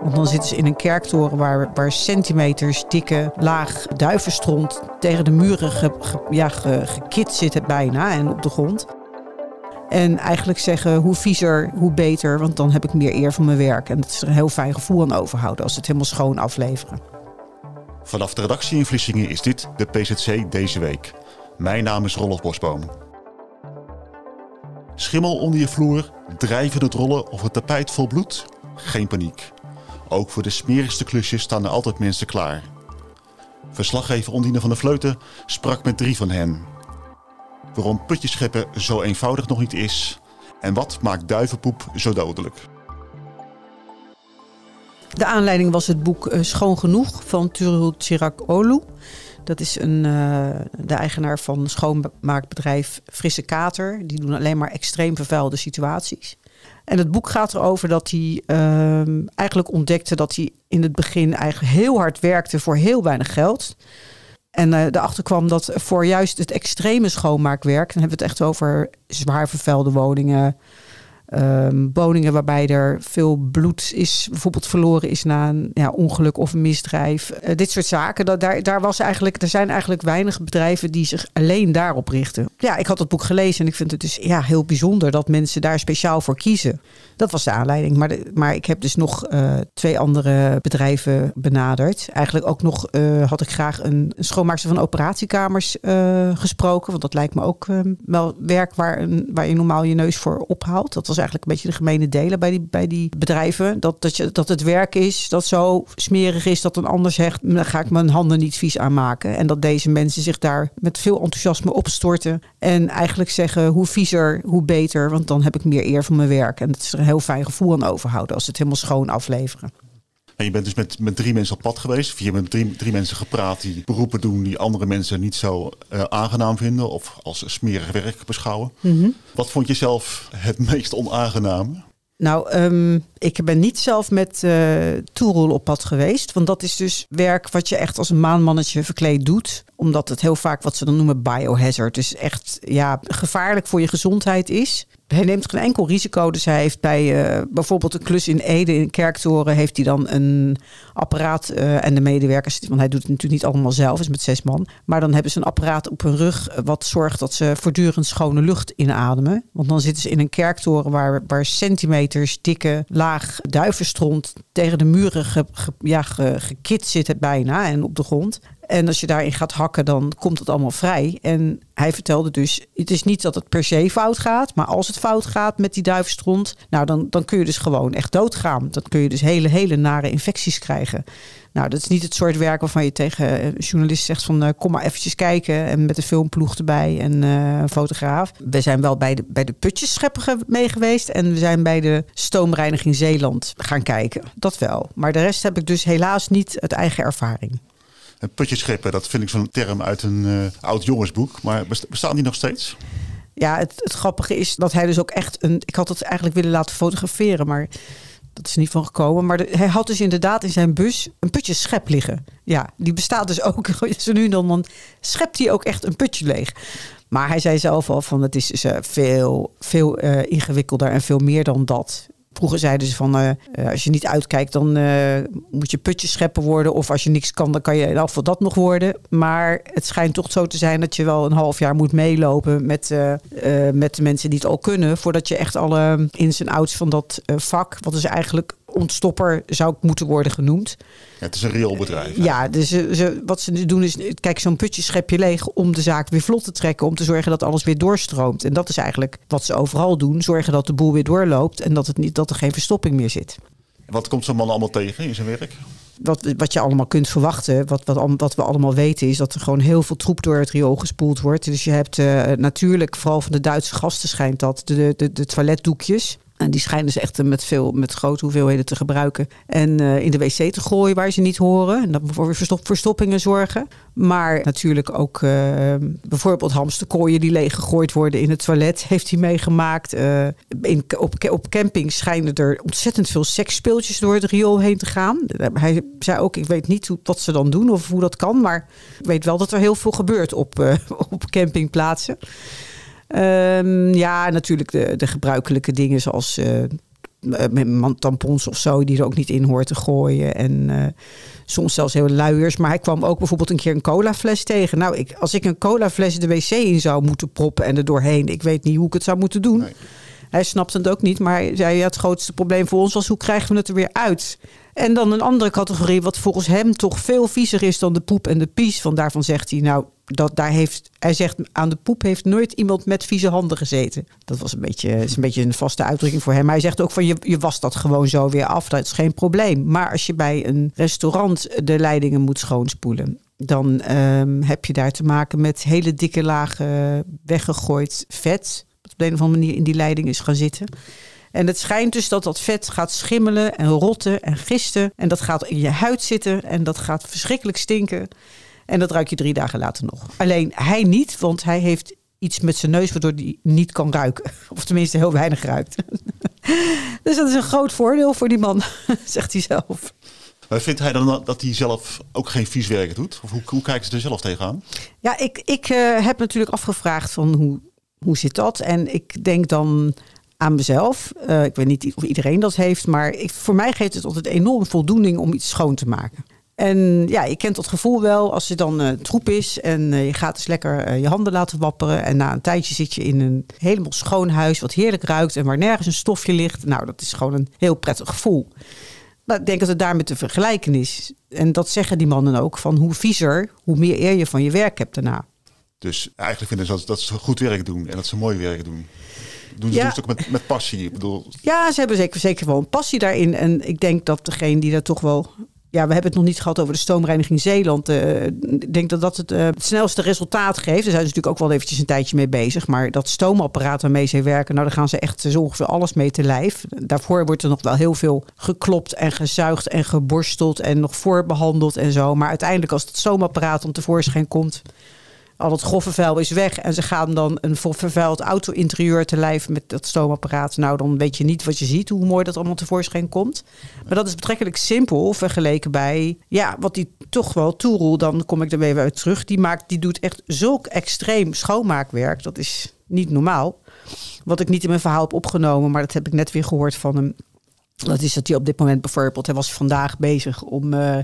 Want dan zitten ze in een kerktoren waar, centimeters dikke laag duivenstront tegen de muren ge, ja, ge- gekit zit bijna en op de grond. En eigenlijk zeggen hoe viezer, hoe beter, want dan heb ik meer eer van mijn werk. En dat is er een heel fijn gevoel aan overhouden als ze het helemaal schoon afleveren. Vanaf de redactie in Vlissingen is dit de PZC deze week. Mijn naam is Rolf Bosboom. Schimmel onder je vloer, drijven het rollen of het tapijt vol bloed? Geen paniek. Ook voor de smerigste klusjes staan er altijd mensen klaar. Verslaggever Ondine van der Vleuten sprak met drie van hen. Waarom putjes scheppen zo eenvoudig nog niet is en wat maakt duivenpoep zo dodelijk. De aanleiding was het boek eh, Schoon Genoeg van Turul Olu. Dat is een, eh, de eigenaar van schoonmaakbedrijf Frisse Kater. Die doen alleen maar extreem vervuilde situaties. En het boek gaat erover dat hij ehm, eigenlijk ontdekte dat hij in het begin eigenlijk heel hard werkte voor heel weinig geld. En eh erachter kwam dat voor juist het extreme schoonmaakwerk, dan hebben we het echt over zwaar vervuilde woningen, Ehm, woningen waarbij er veel bloed is, bijvoorbeeld verloren is na een ja, ongeluk of een misdrijf. Eh, dit soort zaken. Dat, daar, daar was eigenlijk, er zijn eigenlijk weinig bedrijven die zich alleen daarop richten. Ja, ik had het boek gelezen en ik vind het dus ja, heel bijzonder dat mensen daar speciaal voor kiezen. Dat was de aanleiding. Maar, maar ik heb dus nog eh, twee andere bedrijven benaderd. Eigenlijk ook nog eh, had ik graag een, een schoonmaakster van operatiekamers gesproken. Want dat lijkt me ook eh, wel werk waar, waar je normaal je neus voor ophaalt. Dat was eigenlijk een beetje de gemene delen bij die, bij die bedrijven. Dat, dat, je, dat het werk is dat zo smerig is dat een ander zegt... dan ga ik mijn handen niet vies aanmaken. En dat deze mensen zich daar met veel enthousiasme opstorten. En eigenlijk zeggen hoe viezer, hoe beter. Want dan heb ik meer eer van mijn werk. En dat is er een heel fijn gevoel aan overhouden als ze het helemaal schoon afleveren. En je bent dus met, met drie mensen op pad geweest. Of je hebt met drie, drie mensen gepraat die beroepen doen die andere mensen niet zo eh, aangenaam vinden of als smerig werk beschouwen. Wat vond je zelf het meest onaangename? Nou, ehm, ik ben niet zelf met eh toerol op pad geweest. Want dat is dus werk wat je echt als een maanmannetje verkleed doet. Omdat het heel vaak wat ze dan noemen biohazard. Dus echt ja, gevaarlijk voor je gezondheid is. Hij neemt geen enkel risico. Dus hij heeft bij eh, bijvoorbeeld een klus in Ede in kerktoren... heeft hij dan een apparaat eh, en de medewerkers... want hij doet het natuurlijk niet allemaal zelf, is met zes man. Maar dan hebben ze een apparaat op hun rug... eh, wat zorgt dat ze voortdurend schone lucht inademen. Want dan zitten ze in een kerktoren... waar, waar centimeters dikke laag duivenstront... tegen de muren ja, ge- gekit zit bijna en op de grond. En als je daarin gaat hakken, dan komt het allemaal vrij. En hij vertelde dus, het is niet dat het per se fout gaat, maar als het fout gaat met die duivenstront, nou dan, dan kun je dus gewoon echt doodgaan. Dan kun je dus hele, hele nare infecties krijgen. Nou, dat is niet het soort werk waarvan je tegen een journalist zegt van eh, kom maar eventjes kijken en met een filmploeg erbij en eh, een fotograaf. We zijn wel bij de, bij de mee geweest en we zijn bij de stoomreiniging Zeeland gaan kijken. Dat wel. Maar de rest heb ik dus helaas niet uit eigen ervaring. En putjescheppen, dat vind ik zo'n term uit een eh, oud jongensboek. Maar best- bestaan die nog steeds? Ja, het, het grappige is dat hij dus ook echt een. Ik had het eigenlijk willen laten fotograferen, maar dat is niet van gekomen. Maar hij had dus inderdaad in zijn bus een putje schep liggen. Ja, die bestaat dus ook. Zo nu dan, dan schept hij ook echt een putje leeg. Maar hij zei zelf al van het is dus, veel, veel eh, ingewikkelder en veel meer dan dat. Vroeger zeiden ze van eh, eh, als je niet uitkijkt, dan eh, moet je putjes scheppen worden. Of als je niks kan, dan kan je in geval dat nog worden. Maar het schijnt toch zo te zijn dat je wel een half jaar moet meelopen met, met de mensen die het al kunnen. Voordat je echt alle ins en outs van dat vak, wat is eigenlijk ontstopper zou ik moeten worden genoemd. Ja, het is een reëel bedrijf. hè? Ja, dus ze, ze- wat ze doen is, kijk, zo'n putje schep je leeg om de zaak weer vlot te trekken. Om te zorgen dat alles weer doorstroomt. En dat is eigenlijk wat ze overal doen. Zorgen dat de boel weer doorloopt en dat, het niet, dat er geen verstopping meer zit. Wat komt zo'n man allemaal tegen in zijn werk? Wat, wat je allemaal kunt verwachten, wat, wat, wat we allemaal weten, is dat er gewoon heel veel troep door het riool gespoeld wordt. Dus je hebt eh, natuurlijk, vooral van de Duitse gasten schijnt dat, de, de, de toiletdoekjes. En die schijnen ze echt met, veel, met grote hoeveelheden te gebruiken. En uh, in de wc te gooien waar ze niet horen. En dat voor verstop, verstoppingen zorgen. Maar natuurlijk ook uh, bijvoorbeeld hamsterkooien die leeggegooid worden in het toilet. Heeft hij meegemaakt. Uh, in, op, op campings schijnen er ontzettend veel seksspeeltjes door het riool heen te gaan. Hij zei ook, ik weet niet hoe, wat ze dan doen of hoe dat kan. Maar ik weet wel dat er heel veel gebeurt op, op campingplaatsen. Um, ja, natuurlijk de, de gebruikelijke dingen zoals uh, tampons of zo, die er ook niet in hoort te gooien. En uh, soms zelfs heel luiers. Maar hij kwam ook bijvoorbeeld een keer een colafles tegen. Nou, ik, als ik een colafles de wc in zou moeten proppen en er doorheen, ik weet niet hoe ik het zou moeten doen. Nee. Hij snapt het ook niet, maar hij zei, ja, het grootste probleem voor ons was hoe krijgen we het er weer uit? En dan een andere categorie, wat volgens hem toch veel viezer is dan de poep en de pies. Van daarvan zegt hij, nou, dat daar heeft, hij zegt aan de poep heeft nooit iemand met vieze handen gezeten. Dat was een beetje, is een beetje een vaste uitdrukking voor hem. Maar hij zegt ook van je, je was dat gewoon zo weer af. Dat is geen probleem. Maar als je bij een restaurant de leidingen moet schoonspoelen. Dan um, heb je daar te maken met hele dikke lagen weggegooid vet. Wat op de een of andere manier in die leiding is gaan zitten. En het schijnt dus dat dat vet gaat schimmelen en rotten en gisten. En dat gaat in je huid zitten en dat gaat verschrikkelijk stinken. En dat ruik je drie dagen later nog. Alleen hij niet, want hij heeft iets met zijn neus waardoor hij niet kan ruiken. Of tenminste heel weinig ruikt. dus dat is een groot voordeel voor die man, zegt hij zelf. Maar vindt hij dan dat hij zelf ook geen vies werk doet? Of hoe, hoe kijkt ze er zelf tegenaan? Ja, ik, ik uh, heb natuurlijk afgevraagd van hoe, hoe zit dat? En ik denk dan aan mezelf. Uh, ik weet niet of iedereen dat heeft, maar ik, voor mij geeft het altijd enorm voldoening om iets schoon te maken. En ja, je kent dat gevoel wel als je dan uh, troep is en uh, je gaat eens lekker uh, je handen laten wapperen. En na een tijdje zit je in een helemaal schoon huis wat heerlijk ruikt en waar nergens een stofje ligt. Nou, dat is gewoon een heel prettig gevoel. Maar ik denk dat het daarmee te vergelijken is. En dat zeggen die mannen ook, van hoe viezer, hoe meer eer je van je werk hebt daarna. Dus eigenlijk vinden ze dat, dat ze goed werk doen en dat ze mooi werk doen. Doen ze ja. het ook met, met passie? Ik bedoel... Ja, ze hebben zeker, zeker wel een passie daarin. En ik denk dat degene die daar toch wel ja, we hebben het nog niet gehad over de stoomreiniging Zeeland. Uh, ik denk dat dat het, uh, het snelste resultaat geeft. Daar zijn ze natuurlijk ook wel eventjes een tijdje mee bezig. Maar dat stoomapparaat waarmee ze werken, nou, daar gaan ze echt zo ongeveer alles mee te lijf. Daarvoor wordt er nog wel heel veel geklopt en gezuigd en geborsteld en nog voorbehandeld en zo. Maar uiteindelijk als het stoomapparaat om tevoorschijn komt, al het grove vuil is weg. En ze gaan dan een vervuild auto-interieur te lijf met dat stoomapparaat. Nou, dan weet je niet wat je ziet, hoe mooi dat allemaal tevoorschijn komt. Maar dat is betrekkelijk simpel vergeleken bij ja, wat die toch wel Toerel, dan kom ik er weer uit terug. Die, maakt, die doet echt zulk extreem schoonmaakwerk. Dat is niet normaal. Wat ik niet in mijn verhaal heb opgenomen, maar dat heb ik net weer gehoord van hem. Dat is dat hij op dit moment bijvoorbeeld, hij was vandaag bezig om uh,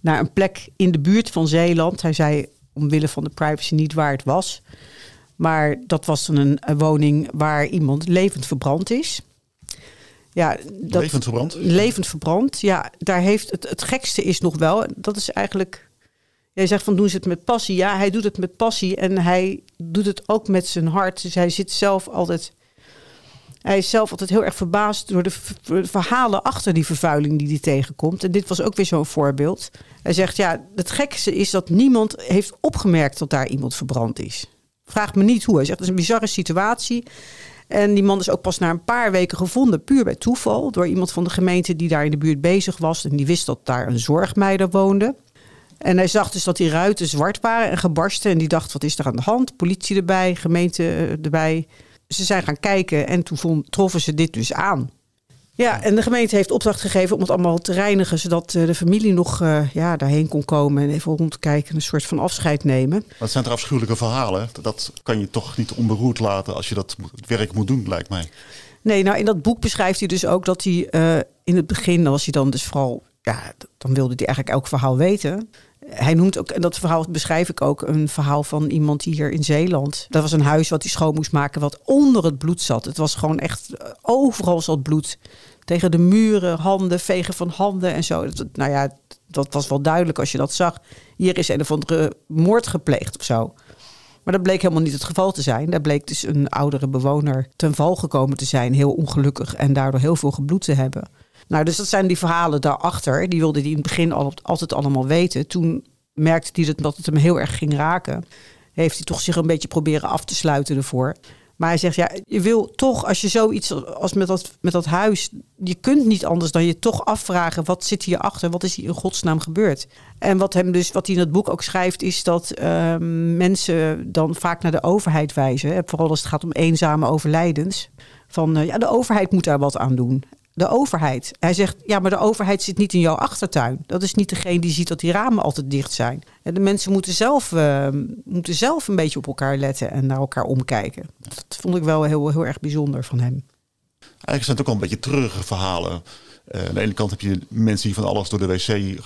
naar een plek in de buurt van Zeeland. Hij zei omwille van de privacy niet waar het was. Maar dat was dan een, een woning waar iemand levend verbrand is. Ja, dat, levend verbrand? Levend verbrand, ja. Daar heeft het, het gekste is nog wel, dat is eigenlijk... Jij zegt van doen ze het met passie. Ja, hij doet het met passie en hij doet het ook met zijn hart. Dus hij zit zelf altijd hij is zelf altijd heel erg verbaasd door de, verhalen achter die vervuiling die hij tegenkomt. En dit was ook weer zo'n voorbeeld. Hij zegt, ja, het gekste is dat niemand heeft opgemerkt dat daar iemand verbrand is. Vraag me niet hoe. Hij zegt, het is een bizarre situatie. En die man is ook pas na een paar weken gevonden, puur bij toeval, door iemand van de gemeente die daar in de buurt bezig was. En die wist dat daar een zorgmeider woonde. En hij zag dus dat die ruiten zwart waren en gebarsten. En die dacht, wat is er aan de hand? Politie erbij, gemeente eh, erbij ze zijn gaan kijken en toen troffen ze dit dus aan. Ja, en de gemeente heeft opdracht gegeven om het allemaal te reinigen, zodat eh, de familie nog uh, ja, daarheen kon komen en even rondkijken, een soort van afscheid nemen. Dat zijn er afschuwelijke verhalen. Dat kan je toch niet onberoerd laten als je dat werk moet doen, lijkt mij. Nee, nou in dat boek beschrijft hij dus ook dat hij uh, in het begin, was hij dan dus vooral, ja, dan wilde hij eigenlijk elk verhaal weten hij noemt ook, en dat verhaal beschrijf ik ook, een verhaal van iemand hier in Zeeland. Dat was een huis wat hij schoon moest maken, wat onder het bloed zat. Het was gewoon echt, eh, overal zat bloed. Tegen de muren, handen, vegen van handen en zo. Nou ja, dat was wel duidelijk als je dat zag. Hier is een of andere moord gepleegd of zo. Maar dat bleek helemaal niet het geval te zijn. Daar bleek dus een oudere bewoner ten val gekomen te zijn, heel ongelukkig en daardoor heel veel gebloed te hebben. Nou, dus dat zijn die verhalen daarachter. Die wilde hij in het begin al, altijd allemaal weten. Toen merkte hij dat, dat het hem heel erg ging raken. Heeft hij toch zich een beetje proberen af te sluiten ervoor. Maar hij zegt, ja, je wil toch, als je zoiets als met dat, met dat huis, je kunt niet anders dan je toch afvragen, wat zit hierachter? Wat is hier in godsnaam gebeurd? En wat hem dus, wat hij in het boek ook schrijft, is dat ehm, mensen dan vaak naar de overheid wijzen. Vooral als het gaat om eenzame overlijdens. Van ja, de overheid moet daar wat aan doen de overheid. Hij zegt, ja, maar de overheid zit niet in jouw achtertuin. Dat is niet degene die ziet dat die ramen altijd dicht zijn. De mensen moeten zelf, uh, moeten zelf een beetje op elkaar letten en naar elkaar omkijken. Dat vond ik wel heel, heel erg bijzonder van hem. Eigenlijk zijn het ook al een beetje treurige verhalen. Uh, aan de ene kant heb je mensen die van alles door de wc uh,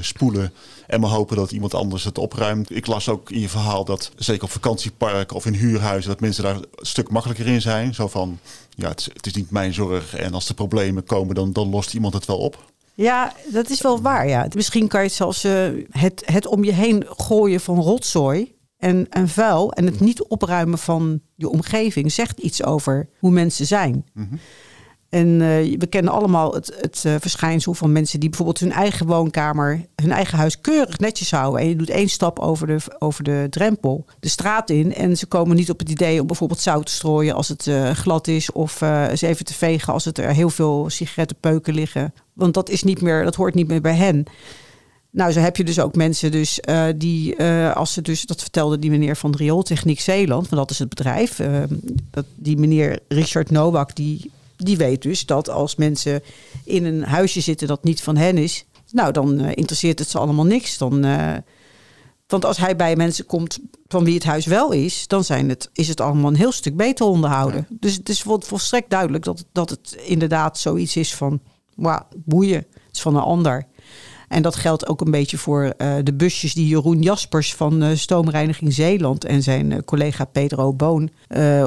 spoelen en maar hopen dat iemand anders het opruimt. Ik las ook in je verhaal dat zeker op vakantieparken of in huurhuizen dat mensen daar een stuk makkelijker in zijn. Zo van, ja, het is, het is niet mijn zorg en als er problemen komen, dan, dan lost iemand het wel op. Ja, dat is wel waar. Ja. Misschien kan je het zelfs uh, het, het om je heen gooien van rotzooi en, en vuil en het niet opruimen van je omgeving zegt iets over hoe mensen zijn. Mm -hmm. En uh, we kennen allemaal het, het uh, verschijnsel van mensen die bijvoorbeeld hun eigen woonkamer, hun eigen huis keurig netjes houden. En je doet één stap over de, over de drempel, de straat in. En ze komen niet op het idee om bijvoorbeeld zout te strooien als het uh, glad is. Of eens even te vegen als het er heel veel sigarettenpeuken liggen. Want dat, is niet meer, dat hoort niet meer bij hen. Nou, zo heb je dus ook mensen dus, die, als ze dus, dat vertelde die meneer van Riooltechniek Zeeland, want dat is het bedrijf. Dat, die meneer Richard Nowak, die die weet dus dat als mensen in een huisje zitten dat niet van hen is, nou dan uh, interesseert het ze allemaal niks. Dan, uh, want als hij bij mensen komt van wie het huis wel is, dan zijn het, is het allemaal een heel stuk beter onderhouden. Ja. Dus het is volstrekt duidelijk dat, dat het inderdaad zoiets is van, boeien, het is van een ander. En dat geldt ook een beetje voor uh, de busjes die Jeroen Jaspers van uh, Stoomreiniging Zeeland en zijn uh, collega Pedro Boon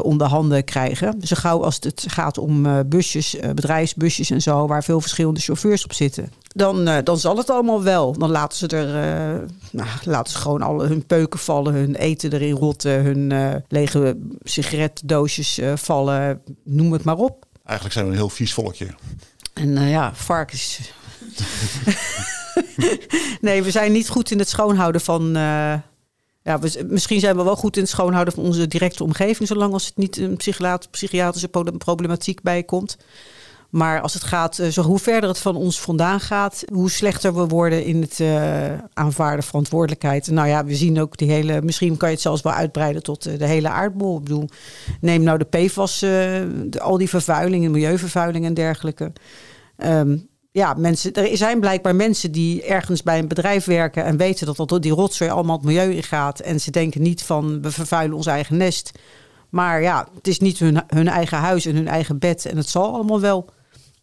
onder handen krijgen. Zo gauw als het gaat om busjes, bedrijfsbusjes en zo, waar veel verschillende chauffeurs op zitten. Dan, dan zal het allemaal wel. Dan laten ze er nou, laten ze gewoon alle hun peuken vallen, hun eten erin rotten, hun lege sigaretdoosjes vallen, noem het maar op. Eigenlijk zijn we een heel vies volkje. En ja, varkens. nee, we zijn niet goed in het schoonhouden van. Uh, ja, misschien zijn we wel goed in het schoonhouden van onze directe omgeving, zolang als het niet een psychiatrische problematiek bij komt. Maar als het gaat, zo hoe verder het van ons vandaan gaat, hoe slechter we worden in het uh, aanvaarden verantwoordelijkheid. Nou ja, we zien ook die hele, misschien kan je het zelfs wel uitbreiden tot de hele aardbol. Ik neem nou de PFAS, de, al die vervuiling, milieuvervuiling en dergelijke. Um, ja, mensen, er zijn blijkbaar mensen die ergens bij een bedrijf werken en weten dat dat die rotzooi allemaal het milieu ingaat. En ze denken niet van we vervuilen ons eigen nest. Maar ja, het is niet hun, hun eigen huis en hun eigen bed. En het zal allemaal wel.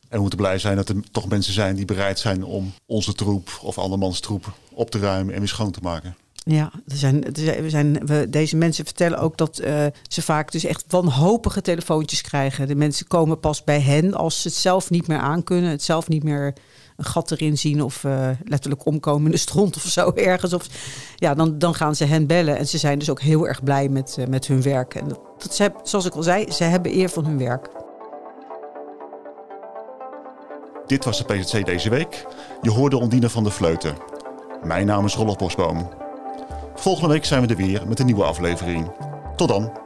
En we moeten blij zijn dat er toch mensen zijn die bereid zijn om onze troep of andermans troep op te ruimen en weer schoon te maken. Ja, er zijn, zijn, we, deze mensen vertellen ook dat uh, ze vaak dus echt wanhopige telefoontjes krijgen. De mensen komen pas bij hen als ze het zelf niet meer aankunnen, het zelf niet meer een gat erin zien of uh, letterlijk omkomen in de stront of zo ergens. Of, ja, dan, dan gaan ze hen bellen en ze zijn dus ook heel erg blij met, uh, met hun werk. En dat, ze, zoals ik al zei, ze hebben eer van hun werk. Dit was de PZC deze week. Je hoorde Ondine van de Vleuten. Mijn naam is Rolf Bosboom. Volgende week zijn we er weer met een nieuwe aflevering. Tot dan.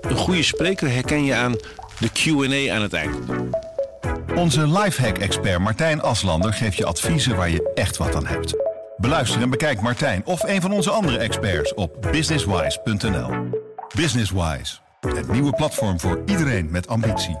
Een goede spreker herken je aan de Q&A aan het eind. Onze lifehack-expert Martijn Aslander geeft je adviezen waar je echt wat aan hebt. Beluister en bekijk Martijn of een van onze andere experts op businesswise.nl. Businesswise, het nieuwe platform voor iedereen met ambitie.